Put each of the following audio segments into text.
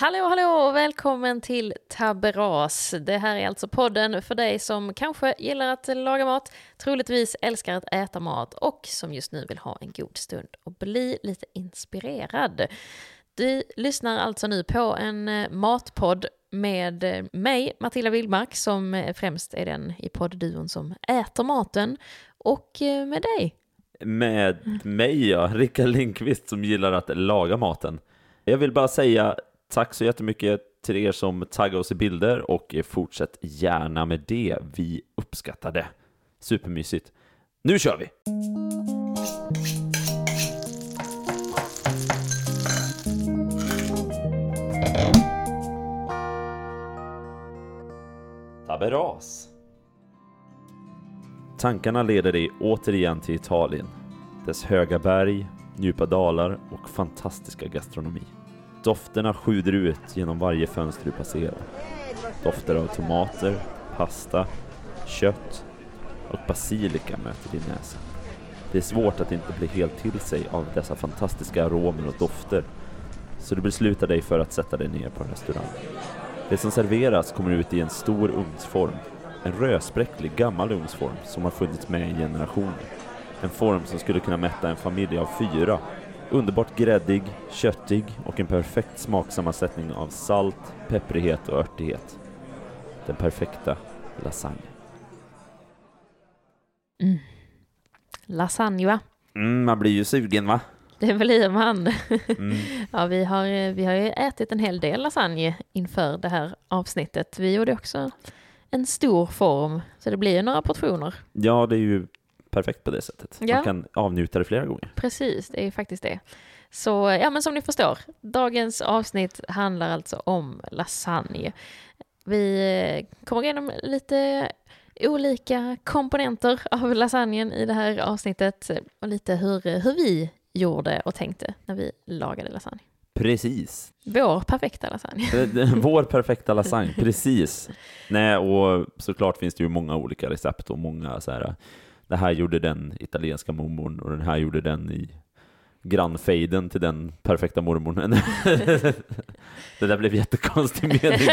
Hallå, hallå och välkommen till Taberas. Det här är alltså podden för dig som kanske gillar att laga mat, troligtvis älskar att äta mat och som just nu vill ha en god stund och bli lite inspirerad. Du lyssnar alltså nu på en eh, matpodd med eh, mig, Matilda Wildmark, som eh, främst är den i poddduon som äter maten, och med dig. Med mig, ja, Rickard Lindqvist som gillar att laga maten. Jag vill bara säga Tack så jättemycket till er som taggar oss i bilder och eh, fortsätt gärna med det. Vi uppskattar det. Supermysigt. Nu kör vi! Taberas. Tankarna leder dig återigen till Italien. Dess höga berg, djupa dalar och fantastiska gastronomi. Dofterna sjuder ut genom varje fönster du passerar. Dofter av tomater, pasta, kött och basilika möter din näsa. Det är svårt att inte bli helt till sig av dessa fantastiska aromer och dofter, så du beslutar dig för att sätta dig ner på en restaurang. Det som serveras kommer ut i en stor ugnsform, en rödspräcklig gammal ugnsform som har funnits med i generationer. En form som skulle kunna mätta en familj av fyra Underbart gräddig, köttig och en perfekt smaksammansättning av salt, pepprighet och örtighet. Den perfekta lasagne. Mm. Lasagne va? Mm, man blir ju sugen va? Det blir man. Mm. ja, vi har, vi har ju ätit en hel del lasagne inför det här avsnittet. Vi gjorde också en stor form, så det blir ju några portioner. Ja, det är ju perfekt på det sättet. Ja. Man kan avnjuta det flera gånger. Precis, det är faktiskt det. Så ja, men som ni förstår, dagens avsnitt handlar alltså om lasagne. Vi kommer igenom lite olika komponenter av lasagnen i det här avsnittet och lite hur, hur vi gjorde och tänkte när vi lagade lasagne. Precis. Vår perfekta lasagne. Vår perfekta lasagne, precis. Nej, och såklart finns det ju många olika recept och många så här det här gjorde den italienska mormorn och den här gjorde den i grannfejden till den perfekta mormorn. det där blev jättekonstig mening.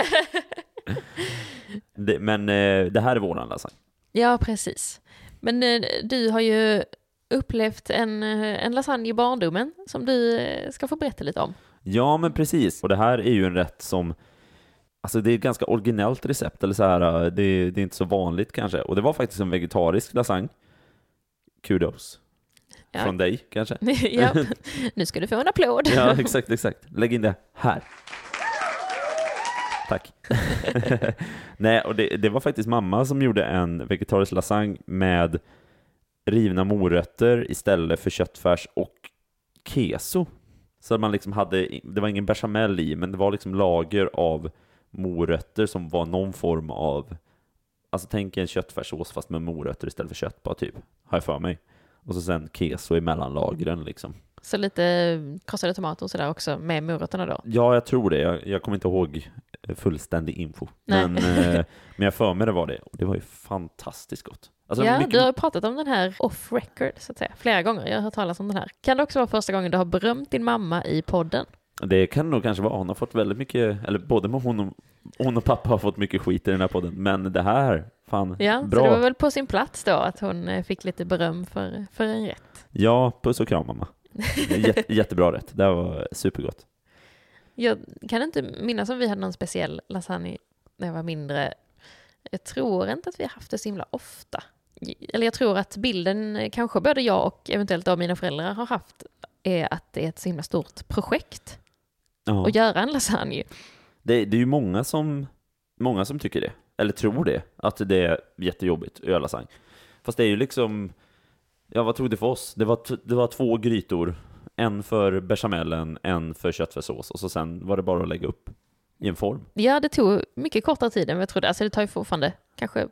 det, men eh, det här är våran lasagne. Ja, precis. Men eh, du har ju upplevt en, eh, en lasagne i barndomen som du ska få berätta lite om. Ja, men precis. Och det här är ju en rätt som Alltså det är ett ganska originellt recept, eller så här, det, det är inte så vanligt kanske. Och det var faktiskt en vegetarisk lasagne kudos. Ja. Från dig kanske? ja, nu ska du få en applåd. ja, exakt, exakt. Lägg in det här. Tack. Nej, och det, det, var faktiskt mamma som gjorde en vegetarisk lasagne med rivna morötter istället för köttfärs och keso. Så man liksom hade, det var ingen bechamel i, men det var liksom lager av morötter som var någon form av Alltså tänk en köttfärssås fast med morötter istället för kött bara typ, har jag för mig. Och så sen keso i mellanlagren liksom. Så lite krossade tomater och sådär också med morötterna då? Ja, jag tror det. Jag, jag kommer inte ihåg fullständig info. Men, eh, men jag för mig det var det. Och det var ju fantastiskt gott. Alltså, ja, mycket... du har pratat om den här off record, så att säga, flera gånger. Jag har hört talas om den här. Kan det också vara första gången du har berömt din mamma i podden? Det kan nog kanske vara. Hon har fått väldigt mycket, eller både hon och, hon och pappa har fått mycket skit i den här podden, men det här, fan, ja, bra. Så det var väl på sin plats då att hon eh, fick lite beröm för, för en rätt? Ja, puss och kram mamma. Jätte, jättebra rätt, det var supergott. Jag kan inte minnas om vi hade någon speciell lasagne när jag var mindre. Jag tror inte att vi har haft det så himla ofta. Eller jag tror att bilden kanske både jag och eventuellt då mina föräldrar har haft är att det är ett så himla stort projekt ja. att göra en lasagne. Det, det är ju många som, många som tycker det, eller tror det, att det är jättejobbigt att göra lasagne. Fast det är ju liksom, ja vad tog det för oss? Det var, det var två grytor, en för bechamelen, en för köttfärssås och så sen var det bara att lägga upp i en form. Ja, det tog mycket kortare tid än vad jag trodde. Alltså det tar ju fortfarande kanske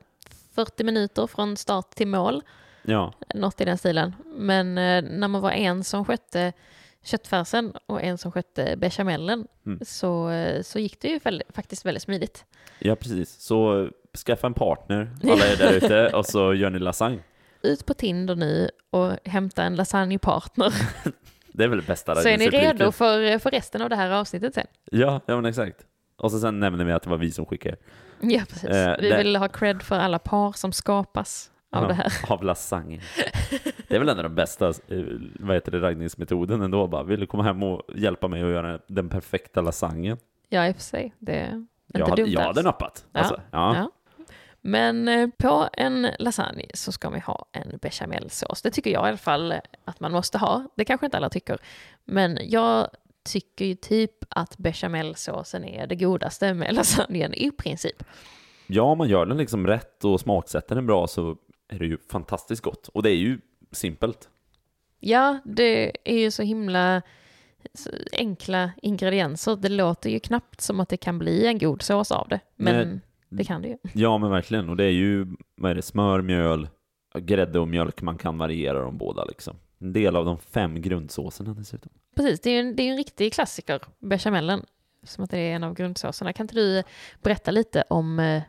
40 minuter från start till mål. Ja. Något i den stilen. Men eh, när man var en som skötte köttfärsen och en som skötte bechamelen mm. så, så gick det ju faktiskt väldigt smidigt. Ja, precis. Så skaffa en partner, alla är där ute, och så gör ni lasagne. Ut på Tinder nu och hämta en lasagnepartner. Det är väl det bästa Så är ni repliken. redo för, för resten av det här avsnittet sen? Ja, ja men exakt. Och så sen nämner vi att det var vi som skickade. Ja, precis. Eh, Vi det- vill ha cred för alla par som skapas av det här. Av lasagne. Det är väl en av de bästa, eh, vad heter det, raggningsmetoden ändå bara. Vill du komma hem och hjälpa mig att göra den perfekta lasagnen? Ja, i och för sig. Det är inte Jag, hade- dumt jag hade nappat. Ja, Alltså, ja. Ja. Men eh, på en lasagne så ska man ha en bechamelsås. Det tycker jag i alla fall att man måste ha. Det kanske inte alla tycker. Men jag tycker ju typ att bechamelsåsen är det godaste med lasagnen i princip. ja, om man gör den liksom rätt och smaksätter den bra så är det ju fantastiskt gott. Och det är ju simpelt. Ja, det är ju så himla enkla ingredienser. Det låter ju knappt som att det kan bli en god sås av det. Men Nej. det kan det ju. Ja, men verkligen. Och det är ju, vad är det, smör, mjöl, grädde och mjölk. Man kan variera de båda liksom. En del av de fem grundsåserna dessutom. Precis, det är ju en, det är en riktig klassiker, bechamelen. Som att det är en av grundsåserna. Kan inte du berätta lite om, eh,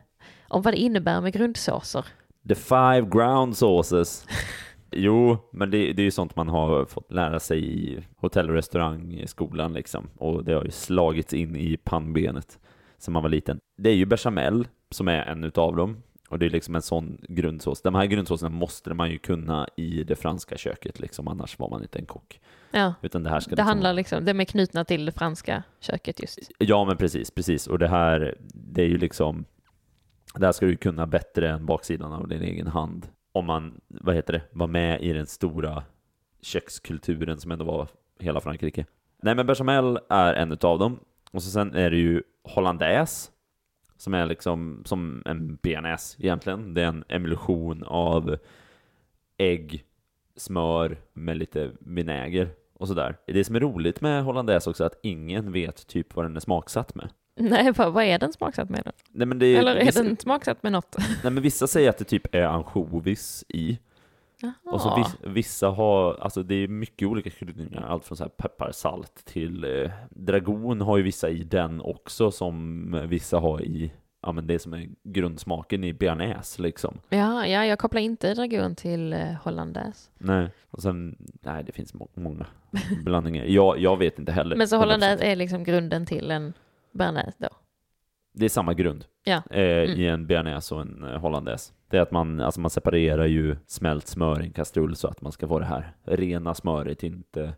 om vad det innebär med grundsåser? The five ground sauces. Jo, men det, det är ju sånt man har fått lära sig i hotell och restaurangskolan liksom. Och det har ju slagits in i pannbenet sen man var liten. Det är ju bechamel som är en utav dem. Och det är liksom en sån grundsås. De här grundsåserna måste man ju kunna i det franska köket liksom, annars var man inte en kock. Ja, Utan det här ska det liksom... handlar liksom, de är knutna till det franska köket just. Ja, men precis, precis. Och det här, det är ju liksom, där ska du kunna bättre än baksidan av din egen hand. Om man, vad heter det, var med i den stora kökskulturen som ändå var hela Frankrike. Nej, men bechamel är en utav dem. Och så sen är det ju hollandaise, som är liksom som en bearnaise egentligen. Det är en emulsion av ägg, smör med lite vinäger och sådär. Det som är roligt med hollandaise också är att ingen vet typ vad den är smaksatt med. Nej, vad, vad är den smaksatt med? Nej, men det är, Eller är vissa, den smaksatt med något? nej, men vissa säger att det typ är ansjovis i. Och så Jaha. viss, vissa har, alltså det är mycket olika kryddningar, allt från så här peppar, salt till eh, dragon har ju vissa i den också som vissa har i, ja men det som är grundsmaken i bearnaise liksom. Ja, ja, jag kopplar inte dragon till eh, hollandaise. Nej, och sen, nej det finns må många blandningar. Jag, jag vet inte heller. Men så 100%. hollandaise är liksom grunden till en bearnaise då? Det är samma grund Ja. eh, Mm. i en bearnaise och en eh, hollandaise. Det är att man, alltså man separerar ju smält smör i en kastrull så att man ska få det här rena smöret, inte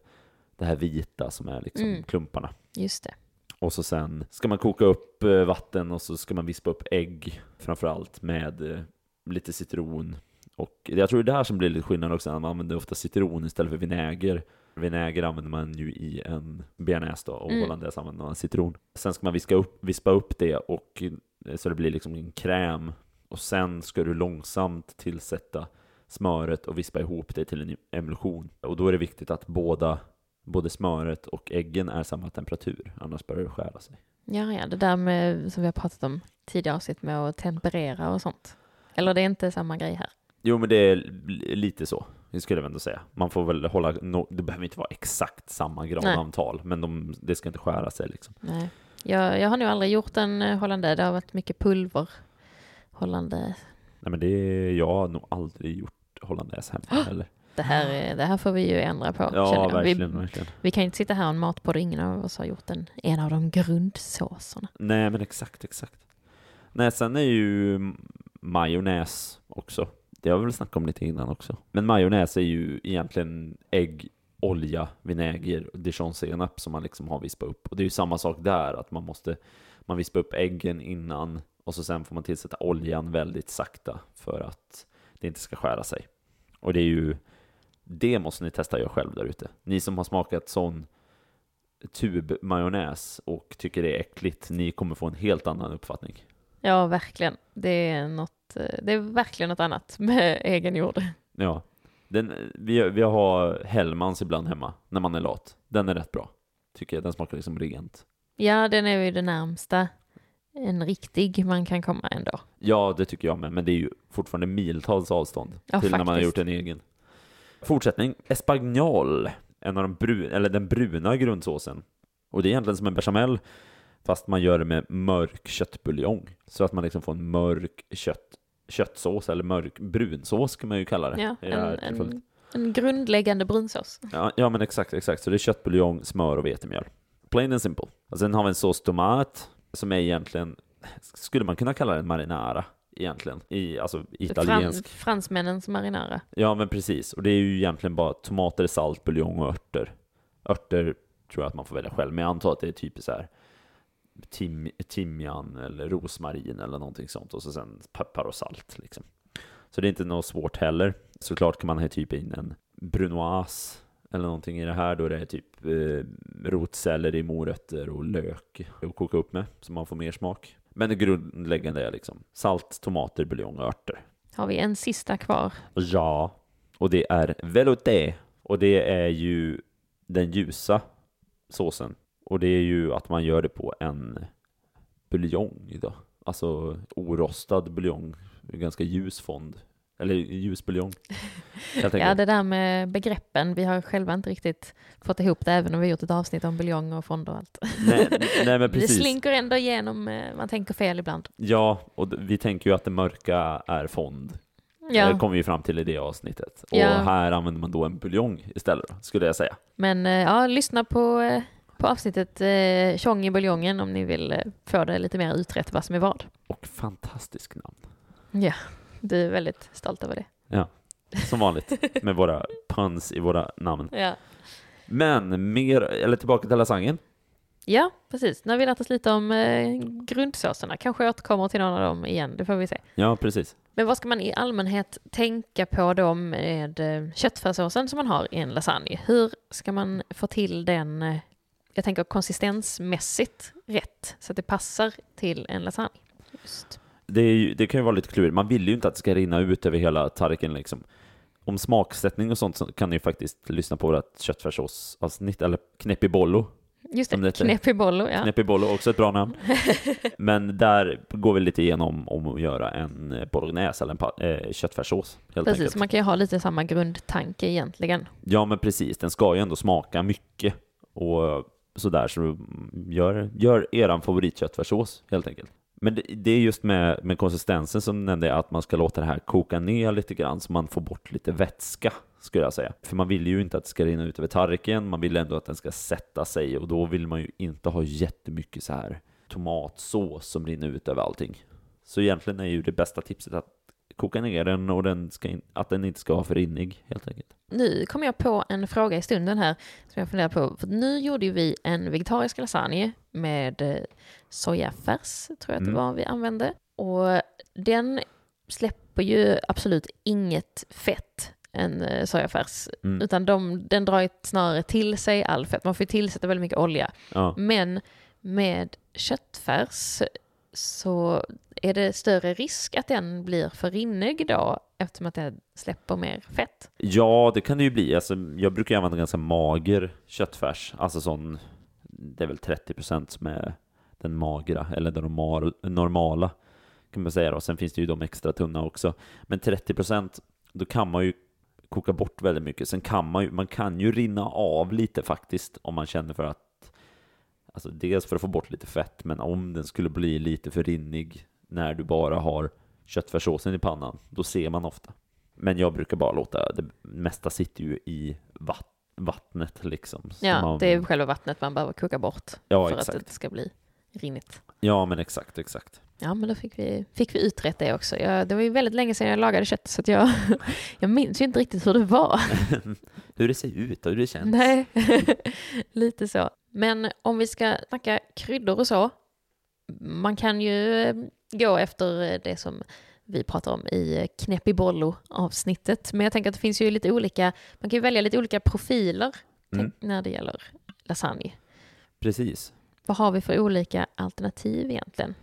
det här vita som är liksom Mm. klumparna. Just det. Och så sen ska man koka upp eh, vatten och så ska man vispa upp ägg framförallt med eh, lite citron. Och jag tror det är det här som blir lite skillnad också, man använder ofta citron istället för vinäger. Vinäger använder man ju i en bearnaise då, och Mm. hollandaise använder man citron. Sen ska man viska upp, vispa upp det och eh, så det blir liksom en kräm. Och sen ska du långsamt tillsätta smöret och vispa ihop det till en emulsion. Och då är det viktigt att båda både smöret och äggen är samma temperatur, annars börjar det skära sig. Ja, ja, det där med, som vi har pratat om tidigare avsnitt med att temperera och sånt. Eller det är inte samma grej här. Jo, men det är li- lite så, det skulle jag ändå säga. Man får väl hålla, no, det behöver inte vara exakt samma gradantal, men de, det ska inte skära sig liksom. Nej. Jag, jag har nog aldrig gjort en eh, hollandaise. Det har varit mycket pulver hollandaise. Nej, men det jag har nog aldrig gjort hollandaise hemma heller. Det här, är- det här får vi ju ändra på. Ja, verkligen, Vi, verkligen. vi kan inte sitta här och en matpodd och ingen av oss har gjort en, en av de grundsåserna. Nej, men exakt, exakt. Nej, sen är ju majonnäs också. Det har vi väl snackat om lite innan också. Men majonnäs är ju egentligen ägg, olja, vinäger och dijonsenap som man liksom har vispat upp. Och det är ju samma sak där, att man måste man vispar upp äggen innan och så sen får man tillsätta oljan väldigt sakta för att det inte ska skära sig. Och det är ju det måste ni testa er själv där ute. Ni som har smakat sån tubmajonnäs och tycker det är äckligt, ni kommer få en helt annan uppfattning. Ja, verkligen. Det är, något, eh, det är verkligen något annat med egengjord. Ja, den, vi, vi har Hellmans ibland hemma när man är lat. Den är rätt bra, tycker jag. Den smakar liksom rent. Ja, den är ju det närmsta en riktig man kan komma ändå. Ja, det tycker jag med, men det är ju fortfarande miltals avstånd Ja, till när man har faktiskt. gjort en egen. Fortsättning, Espagnol, en av de brun, eller den bruna grundsåsen. Och det är egentligen som en bechamel, fast man gör det med mörk köttbuljong. Så att man liksom får en mörk kött, köttsås, eller mörk brunsås kan man ju kalla det. Ja, en, en En grundläggande brunsås. Ja, ja men exakt, exakt. Så det är köttbuljong, smör och vetemjöl. Plain and simple. Och sen har vi en sås tomat som är egentligen, skulle man kunna kalla den marinara egentligen, i, alltså italiensk. Frans, fransmännens marinara. Ja men precis, och det är ju egentligen bara tomater, salt, buljong och örter. Örter tror jag att man får välja själv, men jag antar att det är typ så här tim, timjan eller rosmarin eller någonting sånt och så sen peppar och salt liksom. Så det är inte något svårt heller. Såklart kan man ha typ in en brunoise eller någonting i det här då det är typ eh, rotselleri, morötter och lök att koka upp med så man får mer smak. Men det grundläggande är liksom salt, tomater, buljong och örter. Har vi en sista kvar? Ja, och det är velouté och det är ju den ljusa såsen och det är ju att man gör det på en buljong då. Alltså orostad buljong, ganska ljus fond. Eller ljus buljong. ja, det där med begreppen, vi har själva inte riktigt fått ihop det, även om vi gjort ett avsnitt om buljong och fond och allt. Nej, nej men precis. Det slinker ändå igenom, eh, man tänker fel ibland. Ja, och vi tänker ju att det mörka är fond. Ja. Det kommer vi fram till i det avsnittet. Och Ja. här använder man då en buljong istället, skulle jag säga. Men eh, ja, lyssna på, eh, på avsnittet eh, Tjong i buljongen om ni vill eh, få det lite mer utrett vad som är vad. Och fantastisk namn. Ja, du är väldigt stolt över det. Som vanligt, med våra puns i våra namn. Ja. Men mer, eller tillbaka till lasagnen. Ja, precis. Nu har vi lärt oss lite om eh, grundsåserna. Kanske återkommer till någon av dem igen, det får vi se. Ja, precis. Men vad ska man i allmänhet tänka på då med eh, köttfärssåsen som man har i en lasagne? Hur ska man få till den, eh, jag tänker konsistensmässigt rätt, så att det passar till en lasagne? Just. Det, är ju, det kan ju vara lite klurigt. Man vill ju inte att det ska rinna ut över hela tallriken liksom. Om smaksättning och sånt så kan ni ju faktiskt lyssna på vårt köttfärssåsavsnitt, eller knäppibollo. Just det knäppibollo, ja. Knäppibollo, också ett bra namn. Men där går vi lite igenom om att göra en bolognese eller en eh, köttfärssås, helt Precis, enkelt. man kan ju ha lite samma grundtanke egentligen. Ja, men precis. Den ska ju ändå smaka mycket och sådär, så gör, gör eran favoritköttfärssås, helt enkelt. Men det, det är just med, med konsistensen som nämnde jag, att man ska låta det här koka ner lite grann så man får bort lite vätska, skulle jag säga. För man vill ju inte att det ska rinna ut över tallriken, man vill ändå att den ska sätta sig och då vill man ju inte ha jättemycket så här tomatsås som rinner ut över allting. Så egentligen är ju det bästa tipset att koka ner den och den ska in, att den inte ska vara för rinnig, helt enkelt. Nu kom jag på en fråga i stunden här som jag funderar på. För nu gjorde ju vi en vegetarisk lasagne med eh, sojafärs, tror jag att det Mm. var vi använde. Och den släpper ju absolut inget fett, en eh, sojafärs. Mm. Utan de, den drar ju snarare till sig all fett. Man får ju tillsätta väldigt mycket olja. Ja. Men med köttfärs så är det större risk att den blir för rinnig då eftersom att den släpper mer fett. Ja, det kan det ju bli. Alltså, jag brukar använda ganska mager köttfärs, alltså sån, det är väl 30 procent som är den magra, eller den normala, kan man säga då. Sen finns det ju de extra tunna också. Men 30 procent, då kan man ju koka bort väldigt mycket. Sen kan man ju, man kan ju rinna av lite faktiskt, om man känner för att Alltså dels för att få bort lite fett, men om den skulle bli lite för rinnig när du bara har köttfärssåsen i pannan, då ser man ofta. Men jag brukar bara låta, det mesta sitter ju i vatt, vattnet liksom. Ja, man, det är själva vattnet man behöver koka bort ja, för att exakt. det ska bli rinnigt. Ja, men exakt, exakt. Ja, men då fick vi, fick vi utrett det också. Jag, det var ju väldigt länge sedan jag lagade kött så att jag, jag minns ju inte riktigt hur det var. hur det ser ut och hur det känns. Nej, lite så. Men om vi ska snacka kryddor och så. Man kan ju eh, gå efter det som vi pratar om i knäppibollo-avsnittet. Men jag tänker att det finns ju lite olika, man kan ju välja lite olika profiler Mm. när det gäller lasagne. Precis. Vad har vi för olika alternativ egentligen?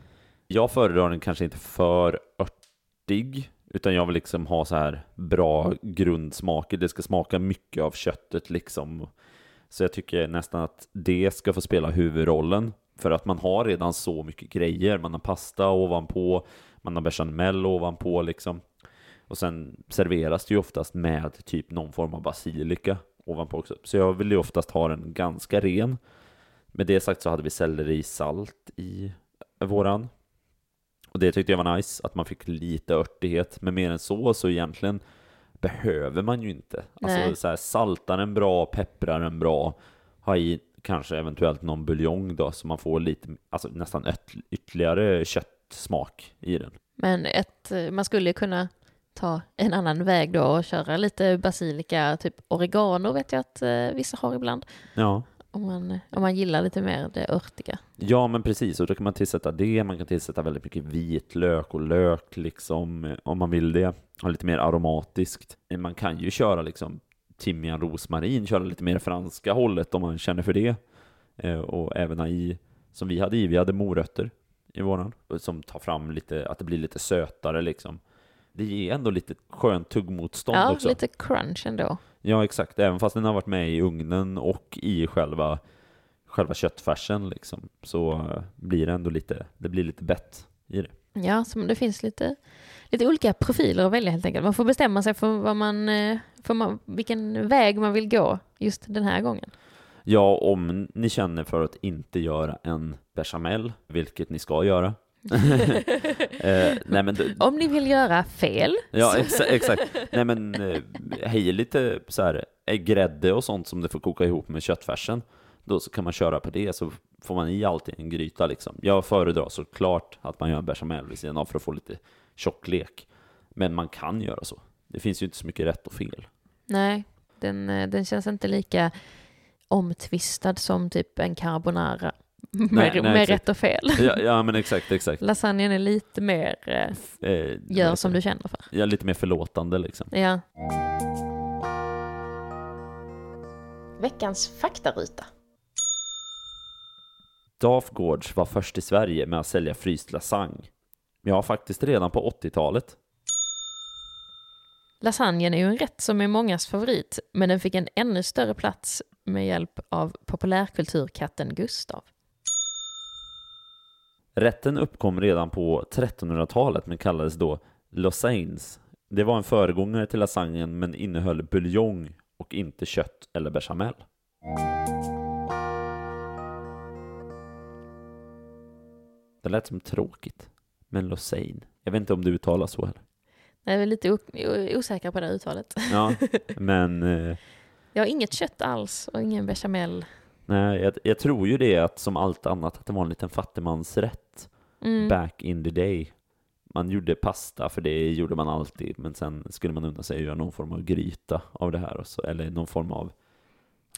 Jag föredrar den kanske inte för örtig, utan jag vill liksom ha så här bra grundsmaker. Det ska smaka mycket av köttet liksom. Så jag tycker nästan att det ska få spela huvudrollen. För att man har redan så mycket grejer. Man har pasta ovanpå, man har bechamel ovanpå liksom. Och sen serveras det ju oftast med typ någon form av basilika ovanpå också. Så jag vill ju oftast ha den ganska ren. Med det sagt så hade vi sellerisalt i våran. Och det tyckte jag var nice, att man fick lite örtighet. Men mer än så, så egentligen behöver man ju inte. Alltså Nej. så här, saltar den bra, pepprar den bra, ha i kanske eventuellt någon buljong då, så man får lite, alltså nästan ett, ytterligare köttsmak i den. Men ett, man skulle kunna ta en annan väg då och köra lite basilika, typ oregano vet jag att eh, vissa har ibland. Ja. Om man, om man gillar lite mer det örtiga. Ja, men precis. Och då kan man tillsätta det. Man kan tillsätta väldigt mycket vitlök och lök, liksom, eh, om man vill det. Ha lite mer aromatiskt. Eh, Man kan ju köra liksom timjan, rosmarin, köra lite mer franska hållet om man känner för det. Eh, och även ha i, som vi hade i, vi hade morötter i våran, som tar fram lite, att det blir lite sötare liksom. Det ger ändå lite skönt tuggmotstånd Ja, också. lite crunch ändå. Ja, exakt. Även fast den har varit med i ugnen och i själva, själva köttfärsen liksom, så eh, blir det ändå lite, det blir lite bett i det. Ja, så det finns lite, lite olika profiler att välja helt enkelt. Man får bestämma sig för, vad man, eh, för man, vilken väg man vill gå just den här gången. Ja, om ni känner för att inte göra en bechamel, vilket ni ska göra. eh, nej men, d- Om ni vill göra fel, ja exa, exakt. Nej men, eh, hej lite så här, eh, grädde och sånt som det får koka ihop med köttfärsen. Då så kan man köra på det, så får man i allt i en gryta liksom. Jag föredrar såklart att man gör en bechamel vid sidan av för att få lite tjocklek. Men man kan göra så. Det finns ju inte så mycket rätt och fel. nej, den, eh, den känns inte lika omtvistad som typ en carbonara. Med, nej, med exakt. rätt och fel. Ja, ja men exakt, exakt. Lasagnen är lite mer, eh, Eh, gör som du känner för. Ja, lite mer förlåtande liksom. Ja. Veckans faktaruta. Dafgårds var först i Sverige med att sälja fryst lasagne. Ja, faktiskt redan på 80-talet. Lasagnen är ju en rätt som är mångas favorit, men den fick en ännu större plats med hjälp av populärkulturkatten Gustav. Rätten uppkom redan på 1300-talet men kallades då Lausannes. Det var en föregångare till lasagnen men innehöll buljong och inte kött eller bechamel. Det lät som tråkigt. Men Lausanne. Jag vet inte om det uttalas så heller. Jag är lite osäker på det här uttalet. Ja, men eh, Jag har inget kött alls och ingen bechamel. Nej, jag, jag tror ju det att som allt annat att det var en liten fattigmansrätt Mm. back in the day. Man gjorde pasta, för det gjorde man alltid, men sen skulle man unna sig att göra någon form av gryta av det här, så, eller någon form av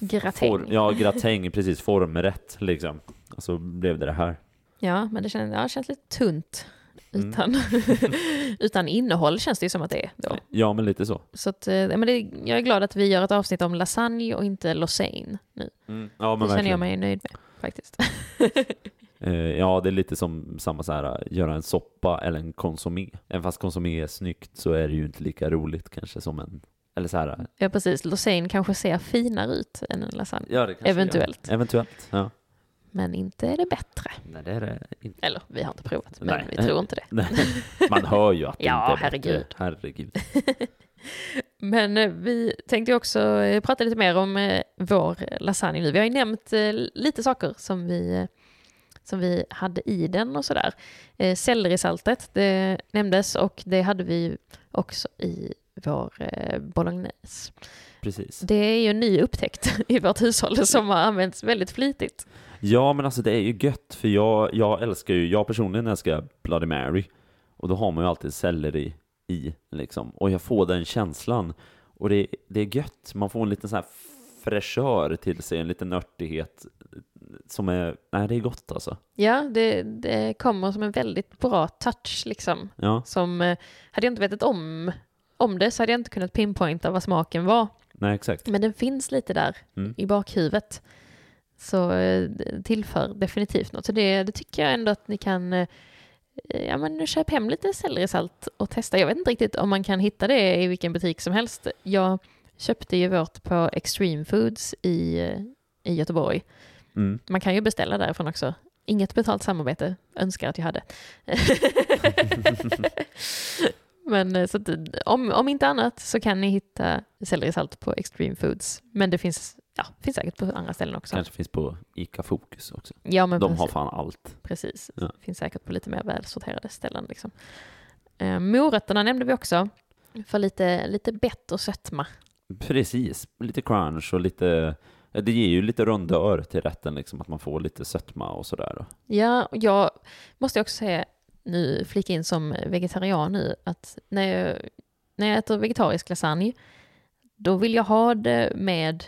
Gratäng. form, ja, gratäng, precis, formrätt liksom. Och så blev det det här. Ja, men det känns, ja, känns lite tunt. Mm. Utan, utan innehåll känns det ju som att det är då. Ja, men lite så. Så att, eh, men det, jag är glad att vi gör ett avsnitt om lasagne och inte Lausanne nu. Ja, men Det känner jag verkligen. mig nöjd med faktiskt. Eh, ja, det är lite som samma så här, göra en soppa eller en konsumé. Även fast konsumé är snyggt så är det ju inte lika roligt kanske som en, eller så här, Ja, precis. Lausanne kanske ser finare ut än en lasagne. ja, det kanske Eventuellt. Gör. Eventuellt, ja. Men inte är det bättre. Nej, det är det inte. Eller, vi har inte provat, men Nej. vi tror inte det. Man hör ju att det Ja, inte är bättre. herregud. Herregud. Men eh, vi tänkte också eh, prata lite mer om eh, vår lasagne nu. Vi har ju nämnt lite saker som vi, som vi hade i den och sådär. Eh, Sellerisaltet, det nämndes och det hade vi också i vår eh, bolognese. Precis. Det är ju en ny upptäckt i vårt hushåll som har använts väldigt flitigt. Ja, men alltså det är ju gött, för jag, jag älskar ju, jag personligen älskar Bloody Mary. Och då har man ju alltid selleri i, liksom. Och jag får den känslan. Och det, det är gött, man får en liten sån här fräschör till sig, en liten nörtighet som är, nej det är gott alltså. Ja, det, det kommer som en väldigt bra touch liksom. Ja, Som, eh, hade jag inte vetat om, om det så hade jag inte kunnat pinpointa vad smaken var. Nej exakt. Men den finns lite där Mm. i bakhuvudet. Så eh, tillför definitivt något. Så det, det tycker jag ändå att ni kan eh, ja, men köp hem lite sellerisalt och testa. Jag vet inte riktigt om man kan hitta det i vilken butik som helst. Jag köpte ju vårt på Extreme Foods i, eh, i Göteborg. Mm. Man kan ju beställa därifrån också. Inget betalt samarbete, önskar att jag hade. Men eh, så att, om, om inte annat så kan ni hitta sellerisalt på Extreme Foods. Men det finns, ja, finns säkert på andra ställen också. Kanske finns på Ica Fokus också. Ja, men De precis. har fan allt. precis. Ja. Finns säkert på lite mer välsorterade ställen. Liksom. Eh, morötterna nämnde vi också. För lite, lite bett och sötma. Precis, lite crunch och lite, det ger ju lite rondör till rätten liksom, att man får lite sötma och sådär. Ja, jag måste också säga, nu flika in som vegetarian nu, att när jag, när jag äter vegetarisk lasagne, då vill jag ha det med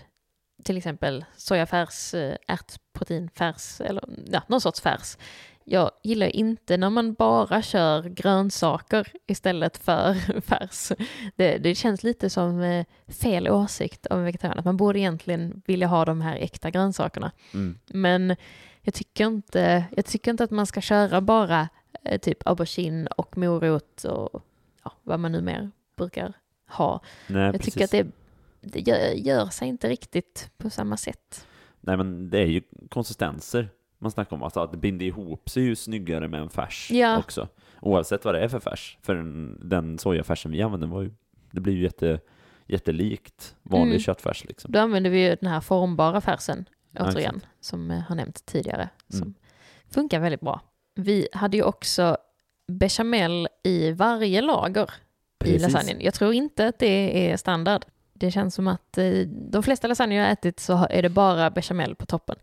till exempel sojafärs, eh, ärtproteinfärs eller ja, någon sorts färs. Jag gillar inte när man bara kör grönsaker istället för färs. Det, det känns lite som eh, fel åsikt av en vegetarian, att man borde egentligen vilja ha de här äkta grönsakerna. Mm. Men jag tycker inte, jag tycker inte att man ska köra bara typ aubergine och morot och ja, vad man nu mer brukar ha. Nej, Jag precis. tycker att det, det gör, gör sig inte riktigt på samma sätt. Nej, men det är ju konsistenser man snackar om. Alltså att det binder ihop sig ju snyggare med en färs Ja. också. Oavsett vad det är för färs. För den, den sojafärsen vi använder var ju, det blir ju jätte, jättelikt vanlig Mm. köttfärs liksom. Då använder vi ju den här formbara färsen, Ja, återigen, exakt. som eh, har nämnts tidigare, som Mm. funkar väldigt bra. Vi hade ju också bechamel i varje lager i Precis. lasagnen. Jag tror inte att det är standard. Det känns som att eh, de flesta lasagne jag har ätit så är det bara bechamel på toppen.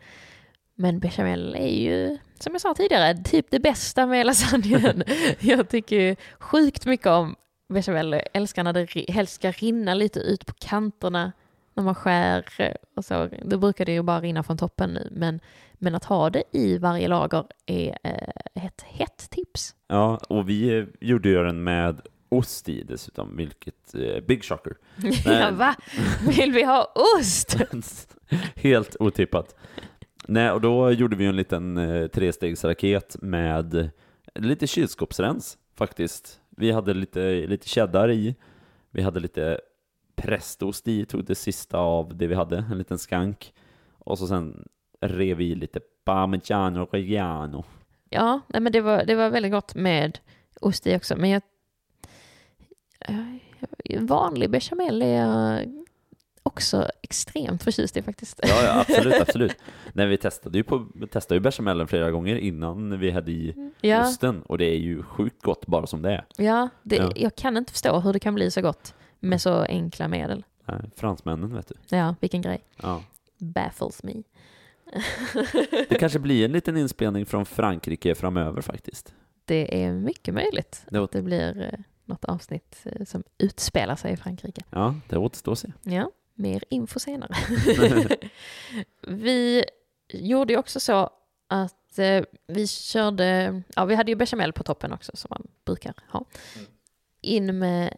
Men bechamel är ju, som jag sa tidigare, typ det bästa med lasagnen. jag tycker ju sjukt mycket om bechamel. Jag älskar när det helst ska rinna lite ut på kanterna när man skär eh, och så. Då brukar det ju bara rinna från toppen nu. Men, men att ha det i varje lager är eh, ett hett tips. Ja, och vi eh, gjorde ju den med ost i dessutom, vilket eh, big shocker. ja, va? Vill vi ha ost? Helt otippat. Nej, och då gjorde vi en liten eh, trestegsraket med lite kylskåpsrens faktiskt. Vi hade lite, lite cheddar i, vi hade lite prästost i, tog det sista av det vi hade, en liten skank. Och så sen rev vi i lite parmigiano reggiano. Ja, nej, men det var, det var väldigt gott med ost i också. Men jag, vanlig bechamel är jag också extremt förtjust i faktiskt. Ja, ja absolut, absolut. Nej, vi testade ju, på, testade ju bechamelen flera gånger innan vi hade i Ja, osten och det är ju sjukt gott bara som det är. ja, det, Ja. jag kan inte förstå hur det kan bli så gott med så enkla medel. Nej, fransmännen vet du. Ja, vilken grej. Ja. Baffles me. Det kanske blir en liten inspelning från Frankrike framöver faktiskt. Det är mycket möjligt Det att det blir eh, något avsnitt eh, som utspelar sig i Frankrike. Ja, det återstår att se. Ja, mer info senare. vi gjorde ju också så att eh, vi körde, ja vi hade ju bechamel på toppen också som man brukar ha. In med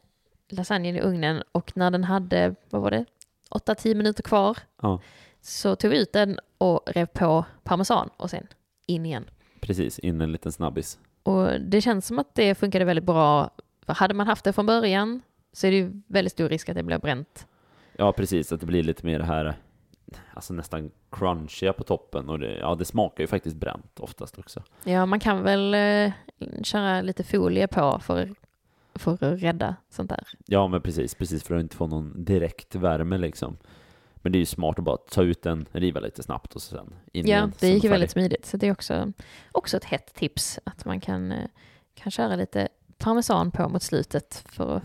lasagnen i ugnen och när den hade, vad var det, 8-10 minuter kvar Ja, så tog vi ut den och rev på parmesan och sen in igen. precis. In en liten snabbis. Och det känns som att det funkade väldigt bra. För hade man haft det från början så är det ju väldigt stor risk att det blir bränt. Ja, precis. Att det blir lite mer det här, alltså nästan crunchiga på toppen. Och det, ja, det smakar ju faktiskt bränt oftast också. Ja, man kan väl eh, köra lite folie på för, för att rädda sånt där. Ja, men precis. Precis för att inte få någon direkt värme liksom. Men det är ju smart att bara ta ut den, riva lite snabbt och sen in Ja, det gick ju väldigt smidigt. Så det är också, också ett hett tips att man kan, eh, kan köra lite parmesan på mot slutet för att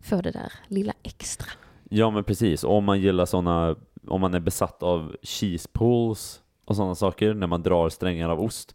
få det där lilla extra. Ja, men precis. Om man gillar sådana, om man är besatt av cheese pools och sådana saker, när man drar strängar av ost,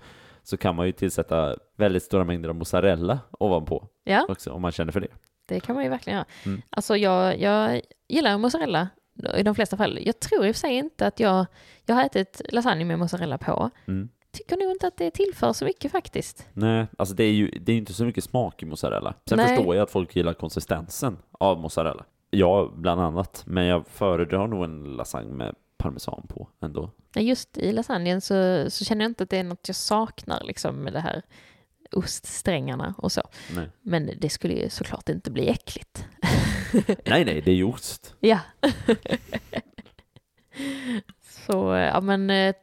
så kan man ju tillsätta väldigt stora mängder av mozzarella ovanpå Ja, också, om man känner för det. det kan man ju verkligen göra. Mm. Alltså jag, jag gillar mozzarella i de flesta fall. Jag tror i och för sig inte att jag, jag har ätit lasagne med mozzarella på. Mm. Tycker nog inte att det tillför så mycket faktiskt. Nej, alltså det är ju det är inte så mycket smak i mozzarella. Sen Nej. förstår jag att folk gillar konsistensen av mozzarella. Ja, bland annat. Men jag föredrar nog en lasagne med parmesan på ändå. Just i lasagnen så, så känner jag inte att det är något jag saknar liksom med det här oststrängarna och så. Nej, Men det skulle ju såklart inte bli äckligt. nej, nej det är ju ost. Ja. så, ja men eh,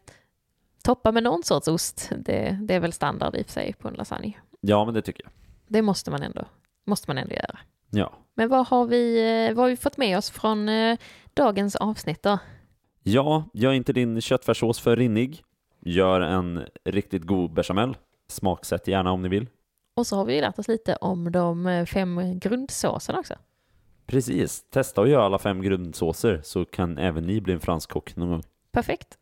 toppa med någon sorts ost, det, det är väl standard i och för sig på en lasagne. Ja, men det tycker jag. Det måste man ändå, måste man ändå göra. Ja. Men vad har vi, eh, vad har vi fått med oss från eh, dagens avsnitt då? Ja, gör inte din köttfärssås för rinnig. Gör en riktigt god bechamel. Smaksätt gärna om ni vill. Och så har vi lärt oss lite om de eh, fem grundsåserna också. Precis, testa att göra alla fem grundsåser så kan även ni bli en fransk kock någon gång. Perfekt.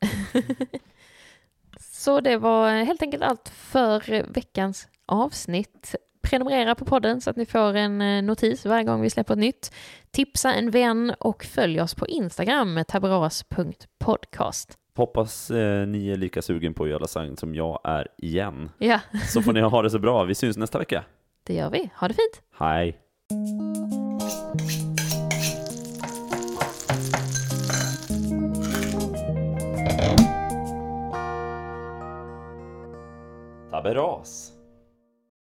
Så det var helt enkelt allt för veckans avsnitt. Prenumerera på podden så att ni får en eh, notis varje gång vi släpper ett nytt. Tipsa en vän och följ oss på Instagram, taberas.podcast. Hoppas eh, ni är lika sugen på att göra lasagne som jag är igen. Ja, Så får ni ha det så bra. Vi syns nästa vecka. det gör vi. Ha det fint! Hej! Taberas.